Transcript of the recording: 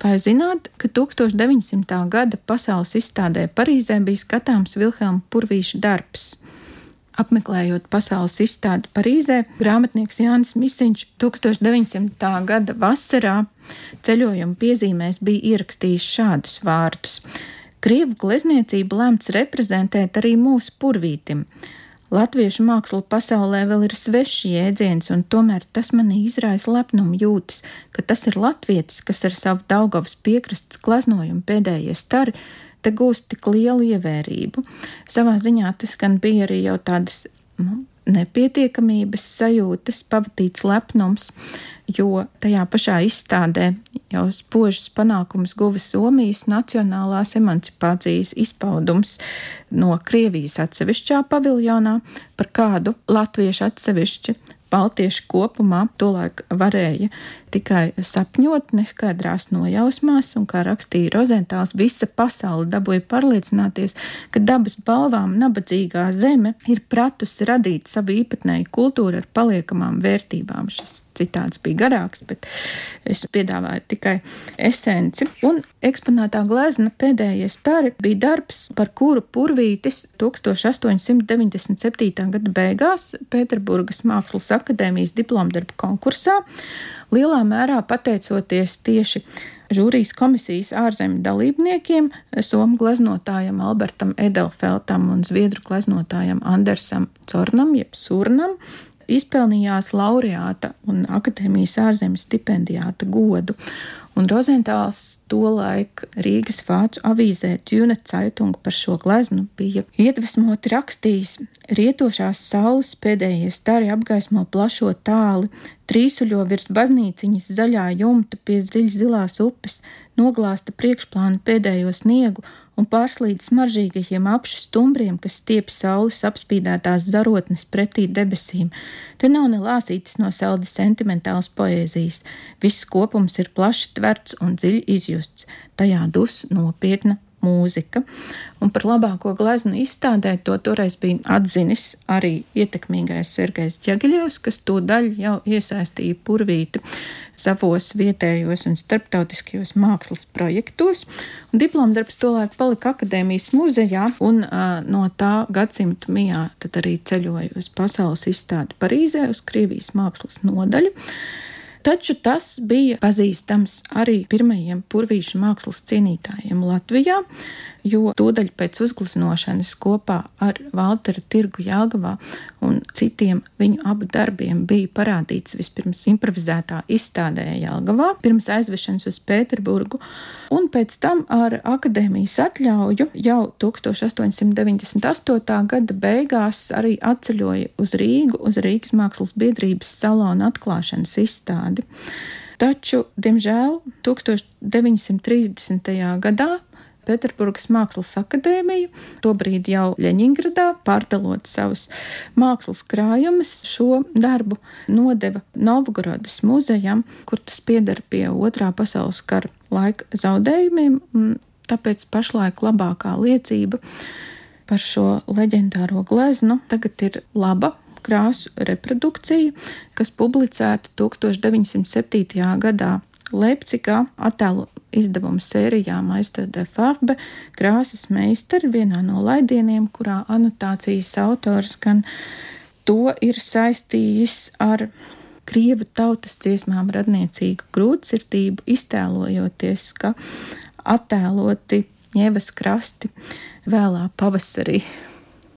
Vai zināt, ka 1900. gada pasaules izstādē Parīzē bija skatāms Vilhelma Purvīša darbs? Apmeklējot pasaules izstādi Parīzē, grāmatnieks Jānis Misiņš 1900. gada vasarā ceļojuma piezīmēs bija ierakstījis šādus vārdus: Krievu glezniecību lemts reprezentēt arī mūsu purvītim. Latviešu māksla pasaulē vēl ir svešs jēdziens, un tomēr tas manī izraisa lepnumu jūtas, ka tas ir latvietis, kas ar savu Daugavas piekrastes gleznojumu pēdējie stari te gūst tik lielu ievērību. Savā ziņā tas gan bija arī jau tādas nu, nepietiekamības sajūtas, pavadīts lepnums, jo tajā pašā izstādē jau spožas panākumus guva Somijas nacionālās emancipācijas izpaudums no Krievijas atsevišķā paviljonā, par kādu latviešu atsevišķi Baltieši kopumā tolaik varēja tikai sapņot neskaidrās nojausmās, un, kā rakstīja Rozentāls, visa pasaule dabūja pārliecināties, ka dabas balvām nabadzīgā zeme ir pratusi radīt savu īpatnēju kultūru ar paliekamām vērtībām. Šis citāts bija garāks, bet es piedāvāju tikai esenci. Un eksponētā glezna pēdējais stari bija darbs, par kuru Purvītis 1897. gada beigās Pēterburgas Mākslas akadēmijas diplomdarbu konkursā lielā mērā pateicoties tieši žūrijas komisijas ārzemju dalībniekiem, somu gleznotājam Albertam Edelfeltam un zviedru gleznotājam Andersam Cornam, jeb Surnam, izpelnījās laureāta un akadēmijas ārzemju stipendijāta godu. Un Rozentāls tolaik Rīgas vācu avīzē Tjuna Caitung par šo gleznu bija iedvesmoti rakstījis: Rietošās saules pēdējie stari apgaismo plašo tāli, trīsuļo virs baznīciņas zaļā jumta pie dziļas zilās upes, noglāsta priekšplānu pēdējo sniegu un pārslīd smaržīgajiem apšu stumbriem, kas stiep saules apspīdētās zarotnes pretī debesīm. Te nav ne lāsītis no saldi sentimentāls poēzijas. Viss kopums ir plaši tverts un dziļi izjusts. Tajā dus nopietna mūzika. Un par labāko gleznu izstādē to toreiz bija atzinis arī ietekmīgais Sergejs Ķegaļovs, kas to daļu jau iesaistīja purvīti savos vietējos un starptautiskajos mākslas projektos. Diplomdarbs tolaik palika akadēmijas muzejā, un uh, no tā gadsimta mijā tad arī ceļoja uz pasaules izstādi Parīzē, uz Krievijas mākslas nodaļu. Taču tas bija pazīstams arī pirmajiem purvīšu mākslas cienītājiem Latvijā, jo tūdaļ pēc uzgleznošanas kopā ar Valteru Tirgu Jāgavā un citiem viņu abu darbiem bija parādīts vispirms improvizētā izstādē Jāgavā, pirms aizvešanas uz Pēterburgu, un pēc tam ar akadēmijas atļauju jau 1898. gada beigās arī atceļoja uz Rīgu, uz Rīgas mākslas biedrības salona atklāšanas izstādi. Taču, diemžēl, 1930. gadā Pēterburgas Mākslas akadēmiju, tobrīd jau Ļeņingradā, pārdalot savus mākslas krājumus, šo darbu nodeva Novgorodas muzejam, kur tas pieder pie otrā pasaules kara laika zaudējumiem, tāpēc pašlaik labākā liecība par šo leģendāro gleznu tagad ir laba krāsu reprodukcija, kas publicēta 1907. gadā Leipzigā attēlu izdevuma sērijā Maistra de Farbe krāsas meistari vienā no laidieniem, kurā anotācijas autors gan to ir saistījis ar krievu tautas dziesmām radniecīgu grūtsirdību, iztēlojoties, ka attēloti ņevas krasti vēlā pavasarī